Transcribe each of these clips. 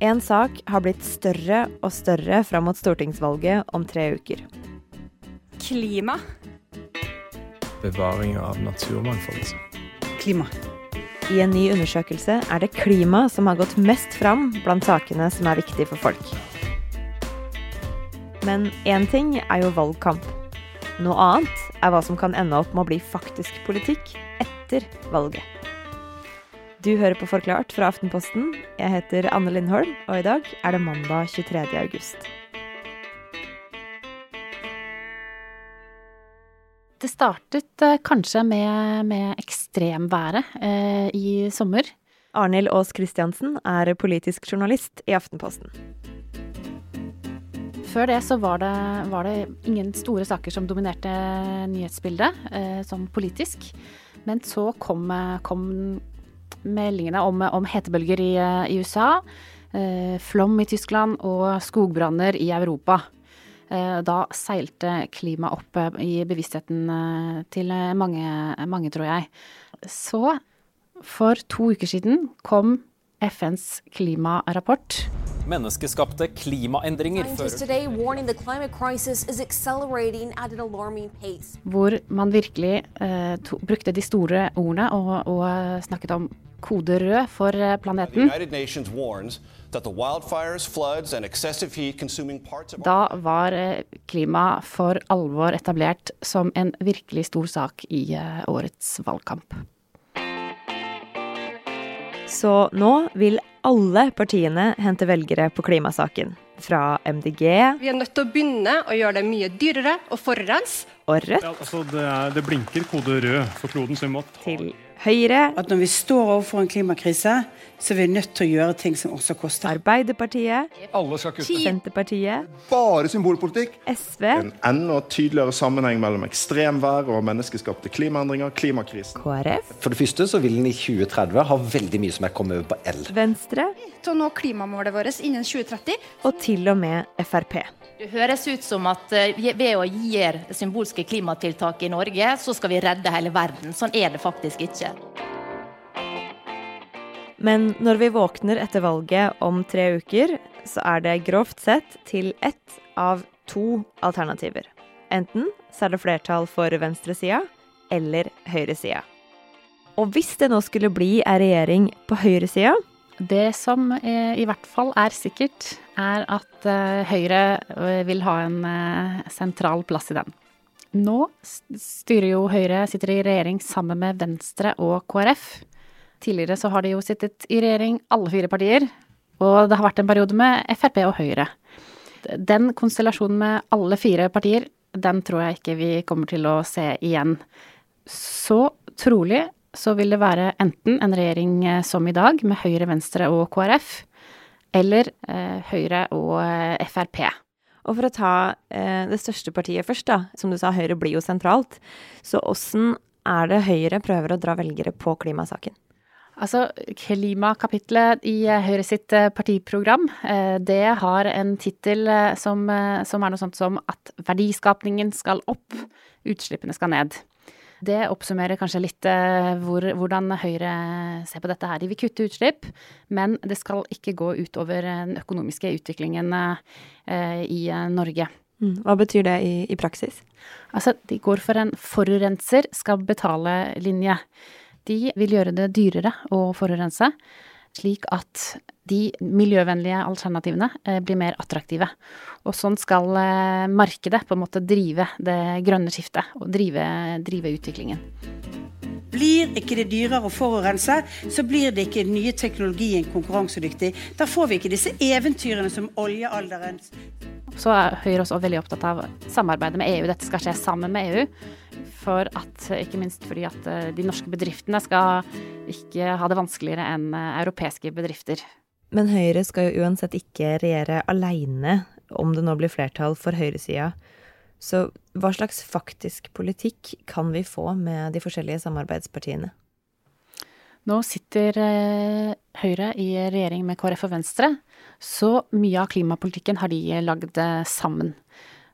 En sak har blitt større og større fram mot stortingsvalget om tre uker. Klima. Bevaring av naturmangfold. Klima. I en ny undersøkelse er det klima som har gått mest fram blant sakene som er viktige for folk. Men én ting er jo valgkamp. Noe annet er hva som kan ende opp med å bli faktisk politikk etter valget. Du hører på Forklart fra Aftenposten. Jeg heter Anne Lindholm, og i dag er det mandag 23. august. Det startet eh, kanskje med, med ekstremværet eh, i sommer. Arnhild Aas Christiansen er politisk journalist i Aftenposten. Før det så var det, var det ingen store saker som dominerte nyhetsbildet, eh, som politisk. Men så kom, kom meldingene om, om hetebølger i, i USA, eh, flom i Tyskland og skogbranner i Europa. Eh, da seilte klima opp eh, i bevisstheten eh, til mange, mange, tror jeg. Så, for to uker siden, kom FNs klimarapport. Menneskeskapte klimaendringer fører Hvor man virkelig eh, to, brukte de store ordene og, og snakket om kode rød for planeten. Da var eh, klima for alvor etablert som en virkelig stor sak i eh, årets valgkamp. Så nå vil alle partiene hente velgere på klimasaken. Fra MDG Vi er nødt til å begynne å gjøre det mye dyrere å forurense. Og Rødt. Ja, altså det, er, det, blinker kode rød for kloden, så vi må ta Til Høyre. At når vi står overfor en klimakrise, så er vi nødt til å gjøre ting som også koster. Arbeiderpartiet. Alle skal kutte. Senterpartiet. Bare symbolpolitikk. SV. En enda tydeligere sammenheng mellom ekstremvær og menneskeskapte klimaendringer, klimakrisen. KrF. For det første så vil den i 2030 ha veldig mye som er kommet over på el. Venstre. Til å nå klimamålet vårt innen 2030. Og til og med Frp. Det høres ut som at eh, ved å gi symbolske klimatiltak i Norge, så skal vi redde hele verden. Sånn er det faktisk ikke. Men når vi våkner etter valget om tre uker, så er det grovt sett til ett av to alternativer. Enten så er det flertall for venstresida eller høyresida. Og hvis det nå skulle bli ei regjering på høyresida Det som i hvert fall er sikkert, er at eh, Høyre eh, vil ha en eh, sentral plass i den. Nå styrer jo Høyre, sitter i regjering sammen med Venstre og KrF. Tidligere så har de jo sittet i regjering, alle fire partier. Og det har vært en periode med Frp og Høyre. Den konstellasjonen med alle fire partier, den tror jeg ikke vi kommer til å se igjen. Så trolig så vil det være enten en regjering eh, som i dag, med Høyre, Venstre og KrF, eller eh, Høyre og eh, Frp. Og for å ta eh, det største partiet først, da. Som du sa, Høyre blir jo sentralt. Så åssen er det Høyre prøver å dra velgere på klimasaken? Altså, Klimakapitlet i eh, Høyre sitt eh, partiprogram, eh, det har en tittel som, som, er noe sånt som at verdiskapningen skal opp, utslippene skal ned. Det oppsummerer kanskje litt hvor, hvordan Høyre ser på dette her. De vil kutte utslipp, men det skal ikke gå utover den økonomiske utviklingen i Norge. Mm, hva betyr det i, i praksis? Altså, de går for en forurenser skal betale-linje. De vil gjøre det dyrere å forurense, slik at de miljøvennlige alternativene eh, blir mer attraktive. Og sånn skal eh, markedet på en måte drive det grønne skiftet, og drive, drive utviklingen. Blir ikke det dyrere å forurense, så blir det ikke nye teknologien konkurransedyktig. Da får vi ikke disse eventyrene som oljealderen Så er Høyre også veldig opptatt av samarbeidet med EU. Dette skal skje sammen med EU. For at, ikke minst fordi at eh, de norske bedriftene skal ikke ha det vanskeligere enn eh, europeiske bedrifter. Men Høyre skal jo uansett ikke regjere aleine om det nå blir flertall for høyresida. Så hva slags faktisk politikk kan vi få med de forskjellige samarbeidspartiene? Nå sitter eh, Høyre i regjering med KrF og Venstre, så mye av klimapolitikken har de lagd sammen.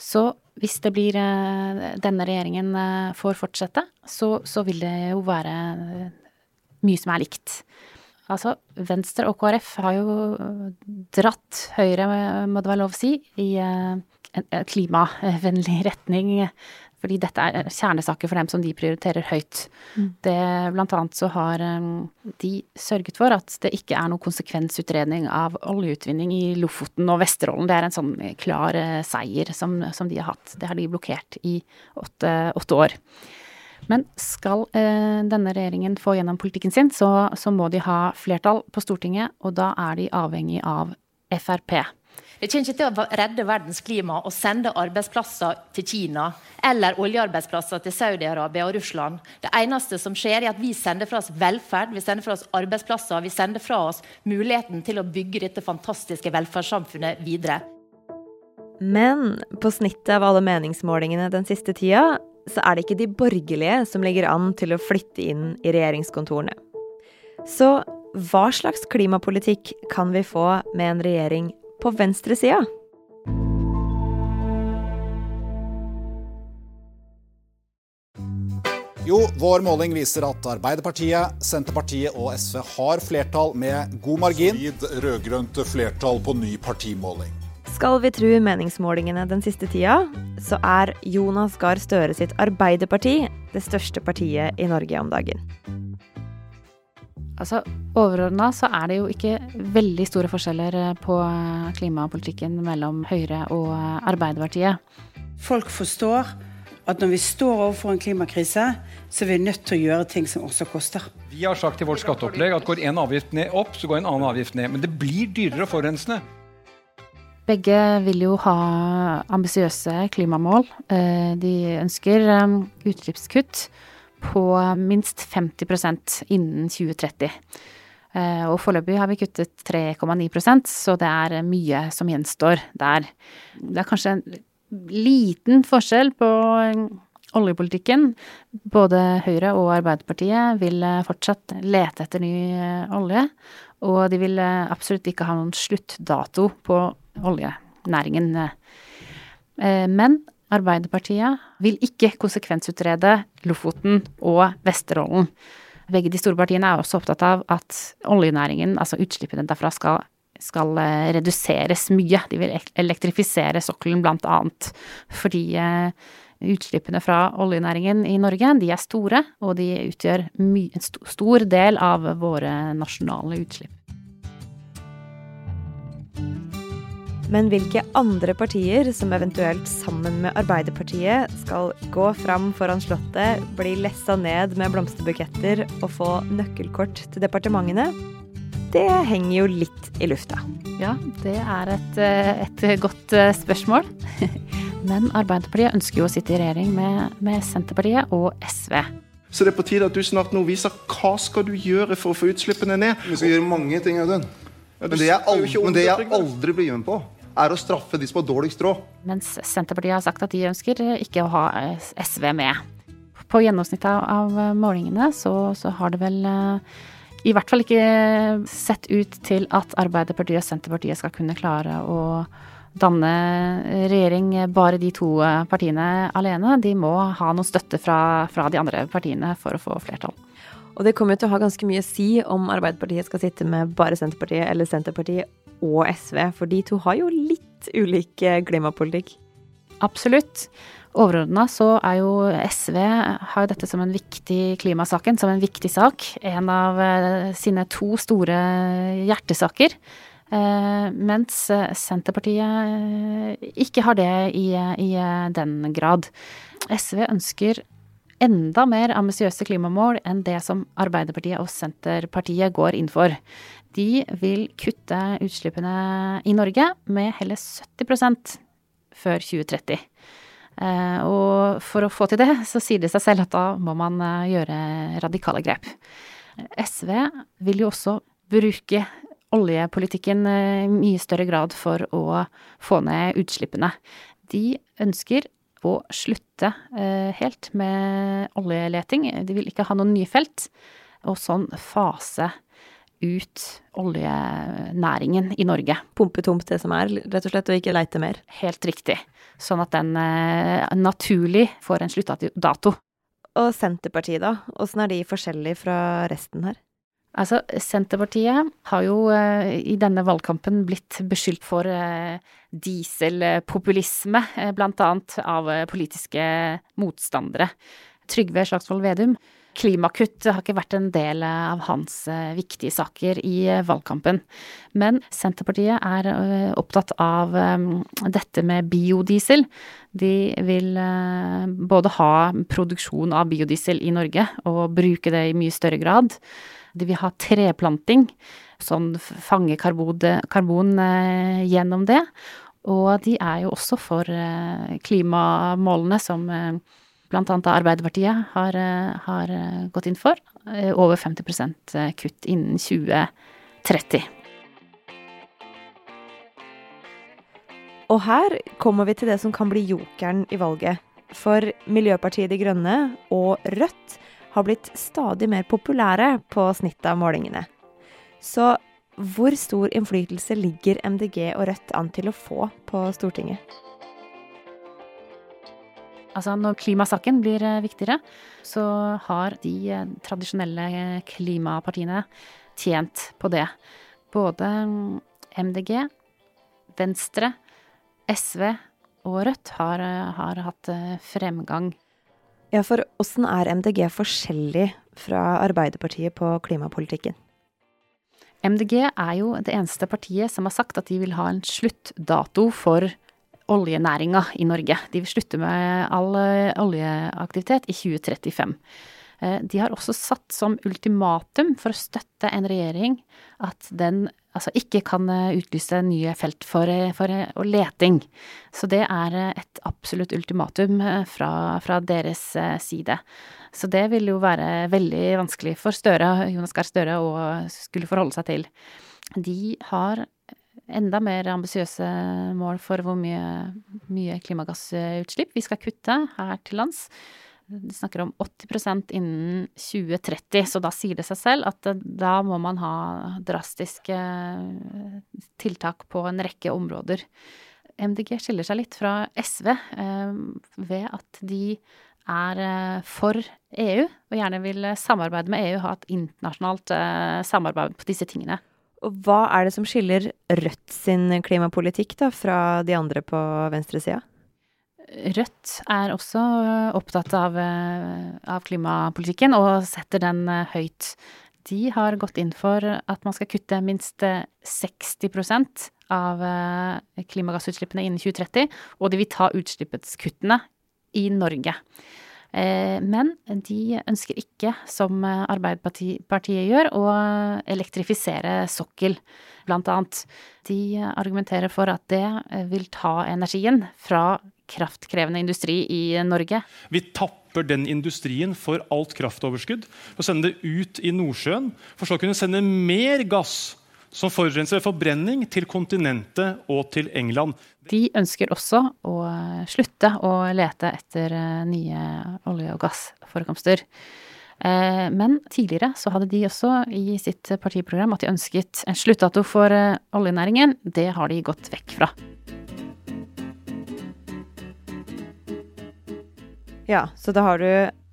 Så hvis det blir denne regjeringen får fortsette, så, så vil det jo være mye som er likt. Altså, Venstre og KrF har jo dratt Høyre, må det være lov å si, i en klimavennlig retning. Fordi dette er kjernesaker for dem som de prioriterer høyt. Mm. Det, blant annet så har de sørget for at det ikke er noen konsekvensutredning av oljeutvinning i Lofoten og Vesterålen. Det er en sånn klar seier som, som de har hatt. Det har de blokkert i åtte, åtte år. Men skal eh, denne regjeringen få gjennom politikken sin, så, så, må de ha flertall på Stortinget, og da er de avhengig av Frp. Det kommer ikke til å redde verdens klima å sende arbeidsplasser til Kina eller oljearbeidsplasser til Saudi-Arabia og Russland. Det eneste som skjer, er at vi sender fra oss velferd, vi sender fra oss arbeidsplasser, vi sender fra oss muligheten til å bygge dette fantastiske velferdssamfunnet videre. Men på snittet av alle meningsmålingene den siste tida så er det ikke de borgerlige som ligger an til å flytte inn i regjeringskontorene. Så hva slags klimapolitikk kan vi få med en regjering på venstresida? Jo, vår måling viser at Arbeiderpartiet, Senterpartiet og SV har flertall med god margin. Solid rød-grønt flertall på ny partimåling. Skal vi tru meningsmålingene den siste tida, så er Jonas Gahr Støre sitt Arbeiderparti det største partiet i Norge om dagen. Altså, Overordna så er det jo ikke veldig store forskjeller eh, på klimapolitikken mellom Høyre og Arbeiderpartiet. Folk forstår at når vi står overfor en klimakrise, så er vi nødt til å gjøre ting som også koster. Vi har sagt i vårt skatteopplegg at går en avgift ned opp, så går en annen avgift ned. Men det blir dyrere å forurensende. Begge vil jo ha ambisiøse klimamål. Eh, de ønsker eh, utslippskutt på minst 50% innen 2030. Eh, og foreløpig har vi kuttet 3,9% så det er mye som gjenstår der. Det er kanskje en liten forskjell på oljepolitikken. Både Høyre og Arbeiderpartiet vil fortsatt lete etter ny olje. Og de vil absolutt ikke ha noen sluttdato på oljenæringen. Eh, men Arbeiderpartiet vil ikke konsekvensutrede Lofoten og Vesterålen. Begge de store partiene er også opptatt av at oljenæringen, altså utslippene derfra, skal, skal eh, reduseres mye. De vil elektrifisere sokkelen blant annet. Fordi eh, utslippene fra oljenæringen i Norge, de er store, og de utgjør en stor del av våre nasjonale utslipp. Men hvilke andre partier som eventuelt sammen med Arbeiderpartiet skal gå fram foran Slottet, bli lessa ned med blomsterbuketter og få nøkkelkort til departementene, det henger jo litt i lufta. Ja, det er et, et godt eh, spørsmål. Men Arbeiderpartiet ønsker jo å sitte i regjering med, med Senterpartiet og SV. Så det er på tide at du snart nå viser hva skal du gjøre for å få utslippene ned. Vi skal gjøre mange ting, Audun. Men det, aldri, men det jeg aldri blir med på, er å straffe de som har dårligst råd. Mens Senterpartiet har sagt at de ønsker ikke å ha eh, SV med. På gjennomsnittet av målingene så, så har det vel eh, i hvert fall ikke sett ut til at Arbeiderpartiet og Senterpartiet skal kunne klare å danne regjering bare de to partiene alene. De må ha noe støtte fra, fra de andre partiene for å få flertall. Og det kommer jo til å ha ganske mye å si om Arbeiderpartiet skal sitte med bare Senterpartiet eller Senterpartiet og SV, for de to har jo litt ulik eh, klimapolitikk. Absolutt. Overordna så er jo SV har jo dette som en viktig klimasaken, som en viktig sak. En av eh, sine to store hjertesaker. Eh, mens Senterpartiet ikke har det i, i den grad. SV ønsker enda mer ambisiøse klimamål enn det som Arbeiderpartiet og Senterpartiet går inn for. De vil kutte utslippene i Norge med hele 70% før 2030. Eh, og for å få til det, så sier det seg selv at da må man eh, gjøre radikale grep. SV vil jo også bruke oljepolitikken eh, i mye større grad for å få ned utslippene. De ønsker å slutte helt med oljeleting. De vil ikke ha noen nye felt. Og sånn fase ut oljenæringen i Norge. Pumpe tomt det som er, rett og slett, og ikke leite mer? Helt riktig. Sånn at den eh, naturlig får en sluttdato. Og Senterpartiet, da? Åssen er de forskjellige fra resten her? Altså, Senterpartiet har jo eh, i denne valgkampen blitt beskyldt for eh, dieselpopulisme, eh, blant annet av eh, politiske motstandere. Trygve Slagsvold Vedum. Klimakutt har ikke vært en del av hans eh, viktige saker i valgkampen. Men Senterpartiet er opptatt av dette med biodiesel. De vil både ha produksjon av biodiesel i Norge og bruke det i mye større grad. De vil ha treplanting, som fanger karbon, eh, gjennom det. Og de er jo også for eh, klimamålene som eh, annet Arbeiderpartiet har, har gått inn for. Over 50% kutt innen 2030. Og her kommer vi til det som kan bli jokeren i valget. For Miljøpartiet De Grønne og Rødt har blitt stadig mer populære på snittet av målingene. Så hvor stor innflytelse ligger MDG og Rødt an til å få på Stortinget? Altså når klimasaken blir eh, viktigere, så har de eh, tradisjonelle klimapartiene tjent på det. Både MDG, Venstre, SV og Rødt har, eh, har hatt fremgang. Ja, for åssen er MDG forskjellig fra Arbeiderpartiet på klimapolitikken? MDG er jo det eneste partiet som har sagt at de vil ha en sluttdato for oljenæringa i Norge. De vil slutte med all oljeaktivitet i 2035. De har også satt som ultimatum for å støtte en regjering at den altså ikke kan utlyse nye felt for, for leting. Så det er et absolutt ultimatum fra, fra, deres side. Så det vil jo være veldig vanskelig for Støre, Jonas Gahr Støre å skulle forholde seg til. De har enda mer ambisiøse mål for hvor mye, mye klimagassutslipp vi skal kutte her til lands. De snakker om 80% innen 2030, så da sier det seg selv at da må man ha drastiske tiltak på en rekke områder. MDG skiller seg litt fra SV eh, ved at de er eh, for EU, og gjerne vil samarbeide med EU, ha et internasjonalt eh, samarbeid på disse tingene. Og hva er det som skiller Rødt sin klimapolitikk da, fra de andre på venstresida? Rødt er også opptatt av, av, klimapolitikken og setter den høyt. De har gått inn for at man skal kutte minst 60% av klimagassutslippene innen 2030, og de vil ta utslippskuttene i Norge. Eh, men de ønsker ikke, som Arbeiderpartiet gjør, å elektrifisere sokkel, blant annet. De argumenterer for at det vil ta energien fra kraftkrevende industri i Norge. Vi tapper den industrien for alt kraftoverskudd og sender det ut i Nordsjøen, for så å kunne sende mer gass som forurenser ved forbrenning til kontinentet og til England. De ønsker også å slutte å lete etter eh, nye olje- og gassforekomster. Eh, men tidligere så hadde de også i sitt partiprogram at de ønsket en sluttdato for eh, oljenæringen. Det har de gått vekk fra. Ja, så da har du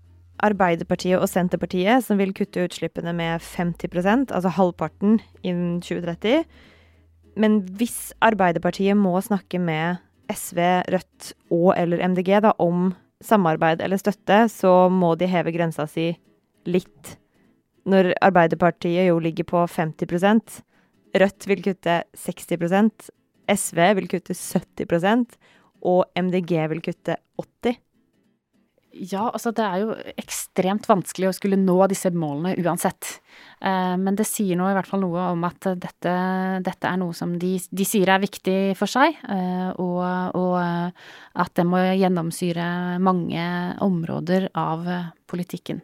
Arbeiderpartiet og Senterpartiet som vil kutte utslippene med 50% altså halvparten innen 2030. Men hvis Arbeiderpartiet må snakke med SV, Rødt og eller MDG da, om samarbeid eller støtte, så må de heve grensa si litt. Når Arbeiderpartiet jo ligger på 50% Rødt vil kutte 60% SV vil kutte 70% og MDG vil kutte 80 ja, altså det er jo ekstremt vanskelig å skulle nå disse målene uansett. Eh, men det sier nå i hvert fall noe om at dette, dette er noe som de, de, sier er viktig for seg, eh, og, og, at det må gjennomsyre mange områder av politikken.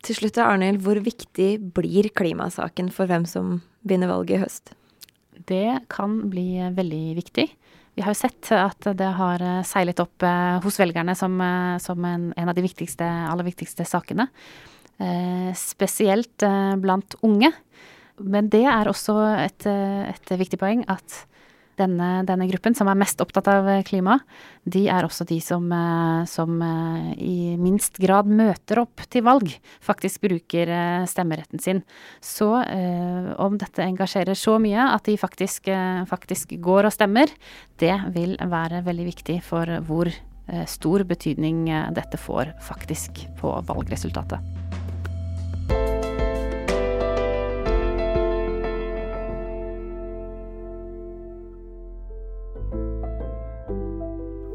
Til slutt, Arnhild, hvor viktig blir klimasaken for hvem som vinner valget i høst? Det kan bli veldig viktig. Vi har jo sett at det har eh, seilet opp eh, hos velgerne som, eh, som en, en, av de viktigste, aller viktigste sakene. spesielt blant unge. Men det er også et, et viktig poeng at denne, denne, gruppen, som er mest opptatt av klima, de er også de som, som i minst grad møter opp til valg. Faktisk bruker stemmeretten sin. Så om dette engasjerer så mye at de faktisk, faktisk går og stemmer, det vil være veldig viktig for hvor stor betydning dette får faktisk på valgresultatet.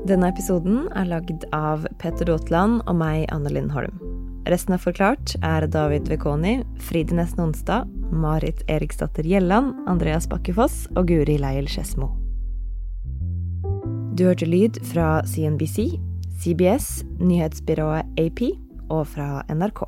Denne episoden er lagd av Peter Daatland og meg, Anne Linn Holm. Resten av Forklart er David Vekoni, Fride Nesten Onsdag, Marit Eriksdatter Gjelland, Andreas Bakkefoss og Guri Leiel Skedsmo. Du hørte lyd fra CNBC, CBS, nyhetsbyrået AP og fra NRK.